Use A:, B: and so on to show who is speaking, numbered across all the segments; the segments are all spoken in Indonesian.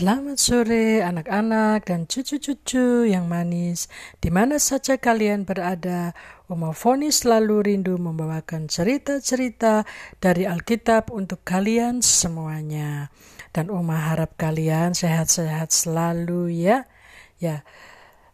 A: Selamat sore anak-anak dan cucu-cucu yang manis. Di mana saja kalian berada, Oma Foni selalu rindu membawakan cerita-cerita dari Alkitab untuk kalian semuanya. Dan Oma harap kalian sehat-sehat selalu ya. Ya,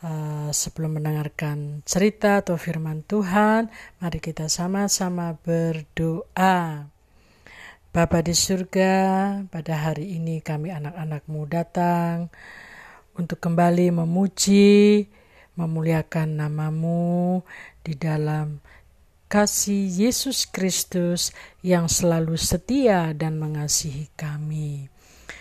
A: uh, sebelum mendengarkan cerita atau firman Tuhan, mari kita sama-sama berdoa. Bapa di surga, pada hari ini kami anak-anakmu datang untuk kembali memuji, memuliakan namamu di dalam kasih Yesus Kristus yang selalu setia dan mengasihi kami.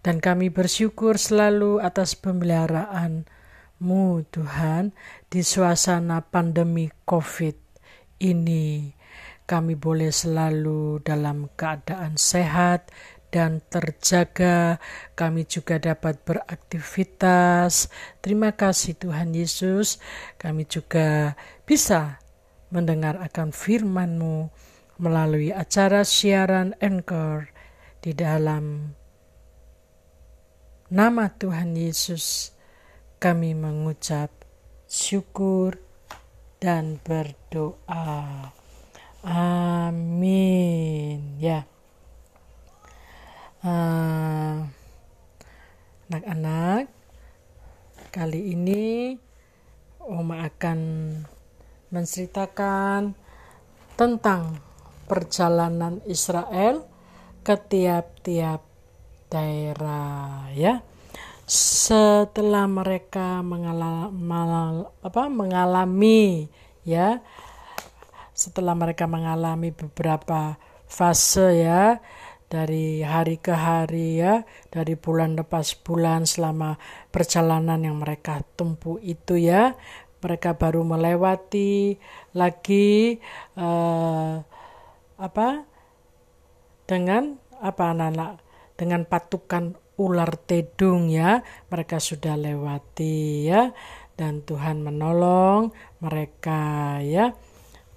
A: Dan kami bersyukur selalu atas pemeliharaanmu Tuhan di suasana pandemi COVID ini kami boleh selalu dalam keadaan sehat dan terjaga. Kami juga dapat beraktivitas. Terima kasih Tuhan Yesus. Kami juga bisa mendengar akan firman-Mu melalui acara siaran Anchor di dalam nama Tuhan Yesus. Kami mengucap syukur dan berdoa. Amin. Ya. ah, anak-anak, kali ini Oma akan menceritakan tentang perjalanan Israel ke tiap-tiap daerah ya. Setelah mereka mengalami, mengalami ya setelah mereka mengalami beberapa fase ya dari hari ke hari ya dari bulan lepas bulan selama perjalanan yang mereka tempuh itu ya mereka baru melewati lagi uh, apa dengan apa anak-anak dengan patukan ular tedung ya mereka sudah lewati ya dan Tuhan menolong mereka ya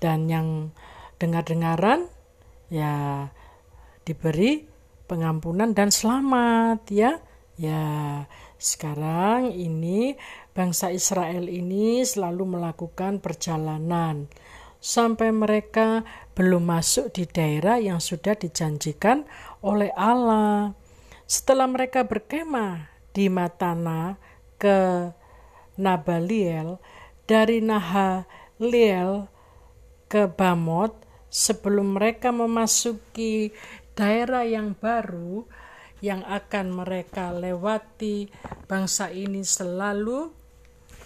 A: dan yang dengar-dengaran ya diberi pengampunan dan selamat ya. Ya, sekarang ini bangsa Israel ini selalu melakukan perjalanan sampai mereka belum masuk di daerah yang sudah dijanjikan oleh Allah. Setelah mereka berkemah di Matana ke Nabaliel, dari Nahaliel ke Bamot sebelum mereka memasuki daerah yang baru yang akan mereka lewati. Bangsa ini selalu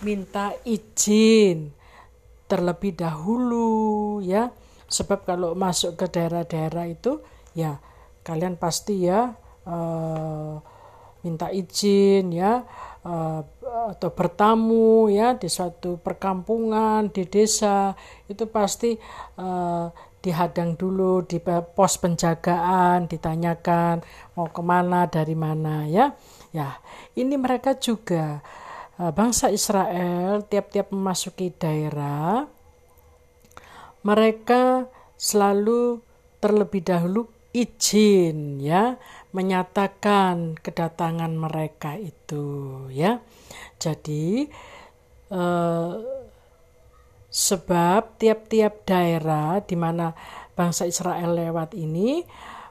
A: minta izin terlebih dahulu ya. Sebab kalau masuk ke daerah-daerah itu ya kalian pasti ya uh, minta izin ya uh, atau bertamu ya di suatu perkampungan di desa itu pasti uh, dihadang dulu di pos penjagaan ditanyakan mau ke mana dari mana ya. Ya ini mereka juga uh, bangsa Israel tiap-tiap memasuki daerah mereka selalu terlebih dahulu izin ya menyatakan kedatangan mereka itu ya jadi eh, sebab tiap-tiap daerah di mana bangsa Israel lewat ini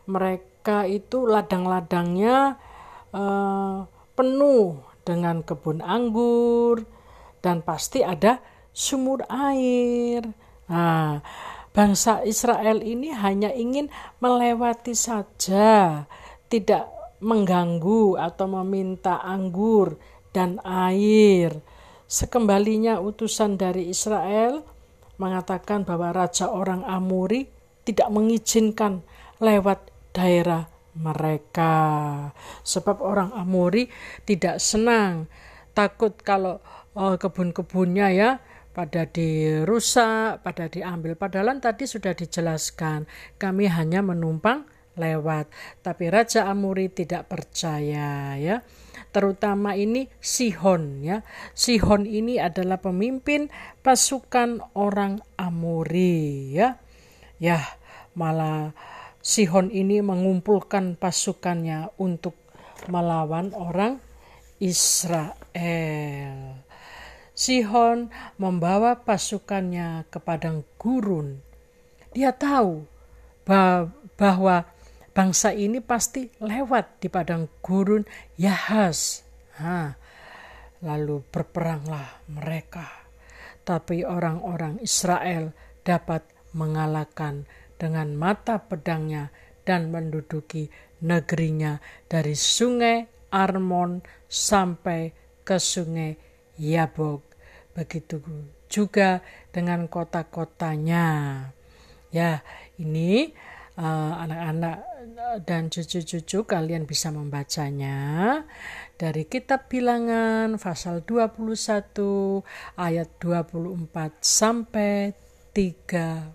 A: mereka itu ladang-ladangnya eh, penuh dengan kebun anggur dan pasti ada sumur air. Nah, bangsa Israel ini hanya ingin melewati saja, tidak mengganggu atau meminta anggur dan air. Sekembalinya utusan dari Israel mengatakan bahwa raja orang Amuri tidak mengizinkan lewat daerah mereka. Sebab orang Amuri tidak senang, takut kalau oh, kebun-kebunnya ya pada dirusak, pada diambil. Padahal tadi sudah dijelaskan, kami hanya menumpang lewat. Tapi Raja Amuri tidak percaya ya. Terutama ini Sihon ya. Sihon ini adalah pemimpin pasukan orang Amuri ya. Ya, malah Sihon ini mengumpulkan pasukannya untuk melawan orang Israel. Sihon membawa pasukannya ke padang gurun. Dia tahu bahwa bangsa ini pasti lewat di padang gurun Yahas. Nah, lalu berperanglah mereka. Tapi orang-orang Israel dapat mengalahkan dengan mata pedangnya dan menduduki negerinya dari sungai Armon sampai ke sungai Yabok. Begitu juga dengan kota-kotanya. Ya, ini uh, anak-anak uh, dan cucu-cucu kalian bisa membacanya dari kitab bilangan pasal 21 ayat 24 sampai 30.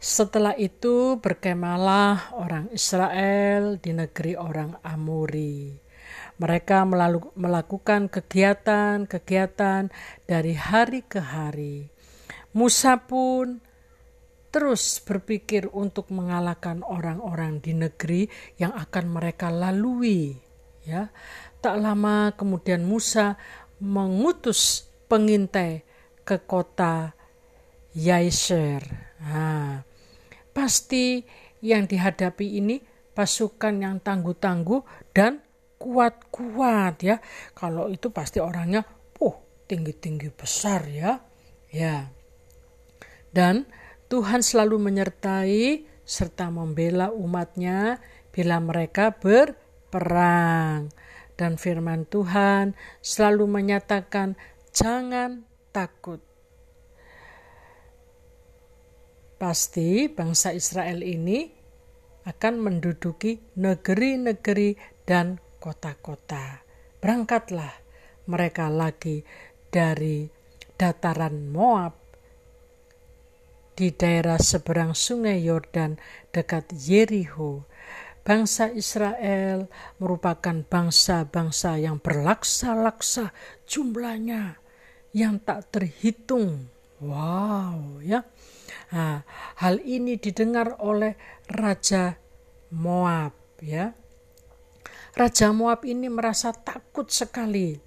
A: Setelah itu berkemalah orang Israel di negeri orang Amori. Mereka melakukan kegiatan-kegiatan dari hari ke hari. Musa pun terus berpikir untuk mengalahkan orang-orang di negeri yang akan mereka lalui. Ya, tak lama kemudian Musa mengutus pengintai ke kota Yaiser. Nah, pasti yang dihadapi ini pasukan yang tangguh-tangguh dan kuat-kuat ya. Kalau itu pasti orangnya, oh tinggi-tinggi besar ya, ya. Dan Tuhan selalu menyertai serta membela umatnya bila mereka berperang. Dan firman Tuhan selalu menyatakan jangan takut. Pasti bangsa Israel ini akan menduduki negeri-negeri dan kota-kota. Berangkatlah mereka lagi dari dataran Moab di daerah seberang sungai Yordan dekat Yeriho. Bangsa Israel merupakan bangsa-bangsa yang berlaksa-laksa jumlahnya yang tak terhitung. Wow, ya. Nah, hal ini didengar oleh Raja Moab, ya. Raja Moab ini merasa takut sekali.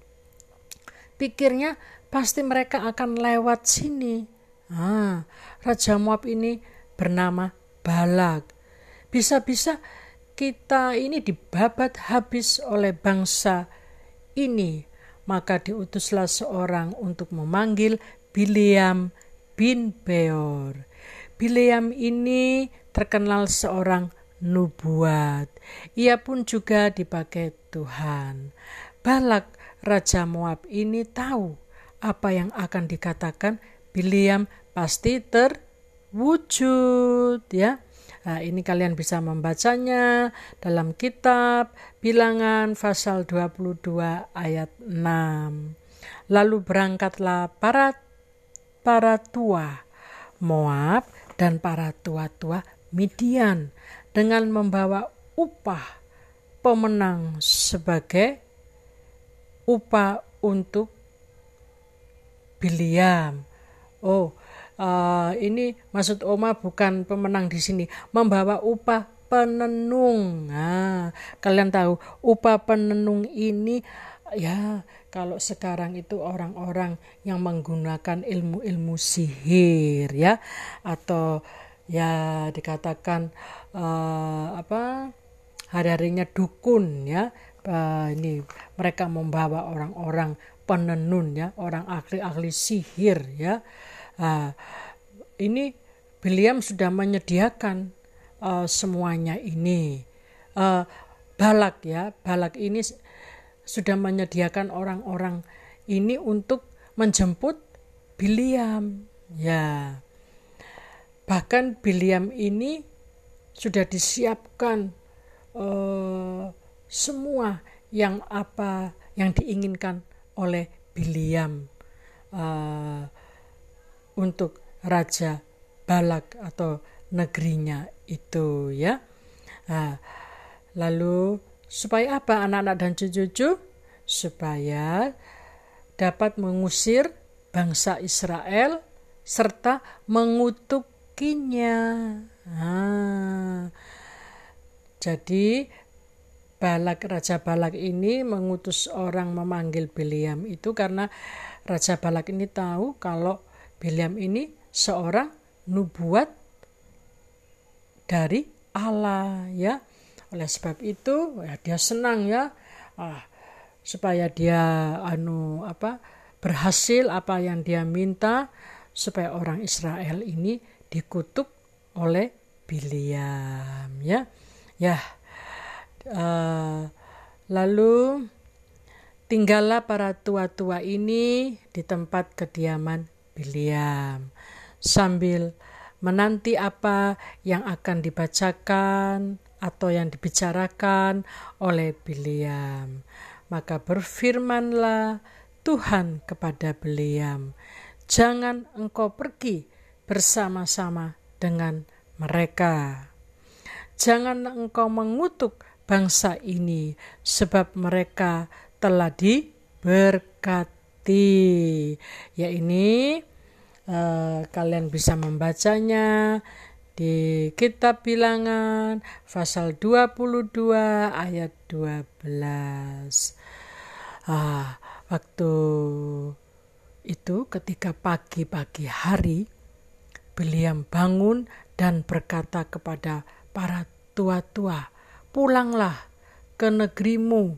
A: Pikirnya pasti mereka akan lewat sini. Ah, Raja Moab ini bernama Balak. Bisa-bisa kita ini dibabat habis oleh bangsa ini. Maka diutuslah seorang untuk memanggil Biliam bin Beor. Biliam ini terkenal seorang nubuat. Ia pun juga dipakai Tuhan. Balak Raja Moab ini tahu apa yang akan dikatakan Biliam pasti terwujud ya. Nah, ini kalian bisa membacanya dalam kitab Bilangan pasal 22 ayat 6. Lalu berangkatlah para para tua Moab dan para tua-tua Midian dengan membawa upah pemenang sebagai upah untuk Biliam Oh, uh, ini maksud Oma bukan pemenang di sini, membawa upah penenung. Nah, kalian tahu upah penenung ini ya kalau sekarang itu orang-orang yang menggunakan ilmu-ilmu sihir ya atau ya dikatakan uh, apa hari-harinya dukun ya uh, ini mereka membawa orang-orang penenun ya orang ahli-ahli sihir ya Nah, ini William sudah menyediakan uh, semuanya ini. Uh, balak ya, balak ini sudah menyediakan orang-orang ini untuk menjemput Biliam. Ya, bahkan Biliam ini sudah disiapkan uh, semua yang apa yang diinginkan oleh Biliam. Uh, untuk raja Balak atau negerinya itu ya. Nah, lalu supaya apa anak-anak dan cucu-cucu? Supaya dapat mengusir bangsa Israel serta mengutukinya. Nah, jadi Balak Raja Balak ini mengutus orang memanggil Biliam itu karena Raja Balak ini tahu kalau Biliam ini seorang nubuat dari Allah ya. Oleh sebab itu ya, dia senang ya ah, supaya dia anu apa berhasil apa yang dia minta supaya orang Israel ini dikutuk oleh Biliam ya. Ya. Uh, lalu tinggallah para tua-tua ini di tempat kediaman Biliam sambil menanti apa yang akan dibacakan atau yang dibicarakan oleh Biliam. Maka berfirmanlah Tuhan kepada Biliam, "Jangan engkau pergi bersama-sama dengan mereka. Jangan engkau mengutuk bangsa ini, sebab mereka telah diberkati." Ya ini Uh, kalian bisa membacanya di kitab bilangan pasal 22 ayat 12. Ah, waktu itu ketika pagi-pagi hari Beliam bangun dan berkata kepada para tua-tua, "Pulanglah ke negerimu,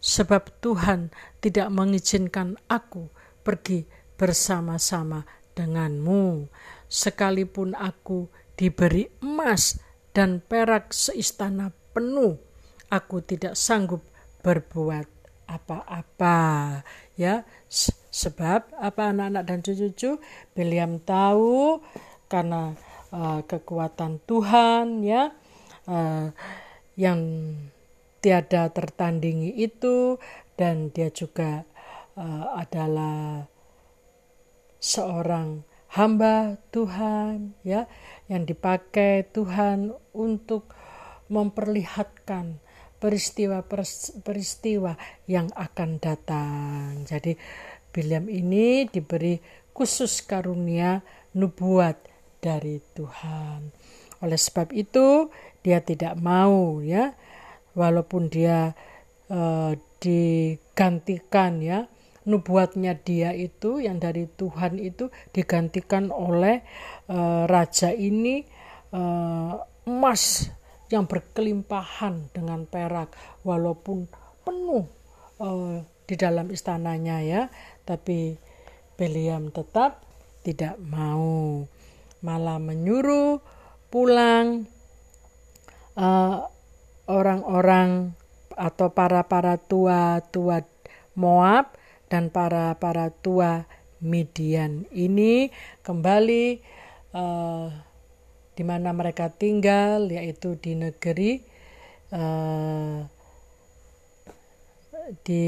A: sebab Tuhan tidak mengizinkan aku pergi bersama-sama denganmu, sekalipun aku diberi emas dan perak seistana penuh, aku tidak sanggup berbuat apa-apa ya. Sebab apa anak-anak dan cucu-cucu? William tahu karena uh, kekuatan Tuhan ya uh, yang tiada tertandingi itu dan dia juga uh, adalah seorang hamba Tuhan ya yang dipakai Tuhan untuk memperlihatkan peristiwa-peristiwa yang akan datang. Jadi William ini diberi khusus karunia nubuat dari Tuhan. Oleh sebab itu dia tidak mau ya walaupun dia uh, digantikan ya nubuatnya dia itu yang dari Tuhan itu digantikan oleh uh, raja ini uh, emas yang berkelimpahan dengan perak walaupun penuh uh, di dalam istananya ya tapi Beliam tetap tidak mau. Malah menyuruh pulang orang-orang atau para para tua tua Moab dan para para tua Midian ini kembali uh, di mana mereka tinggal yaitu di negeri uh, di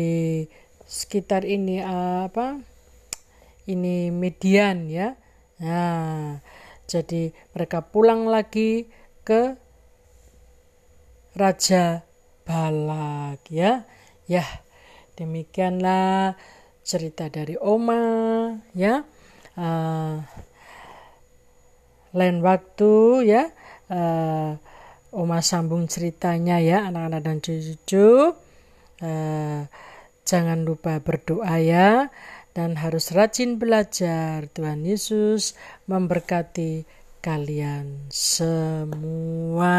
A: sekitar ini uh, apa ini Midian ya. Nah jadi mereka pulang lagi ke Raja Balak ya ya Demikianlah cerita dari Oma ya. Uh, lain waktu ya uh, Oma sambung ceritanya ya anak-anak dan cucu-cucu. Uh, jangan lupa berdoa ya dan harus rajin belajar. Tuhan Yesus memberkati kalian semua.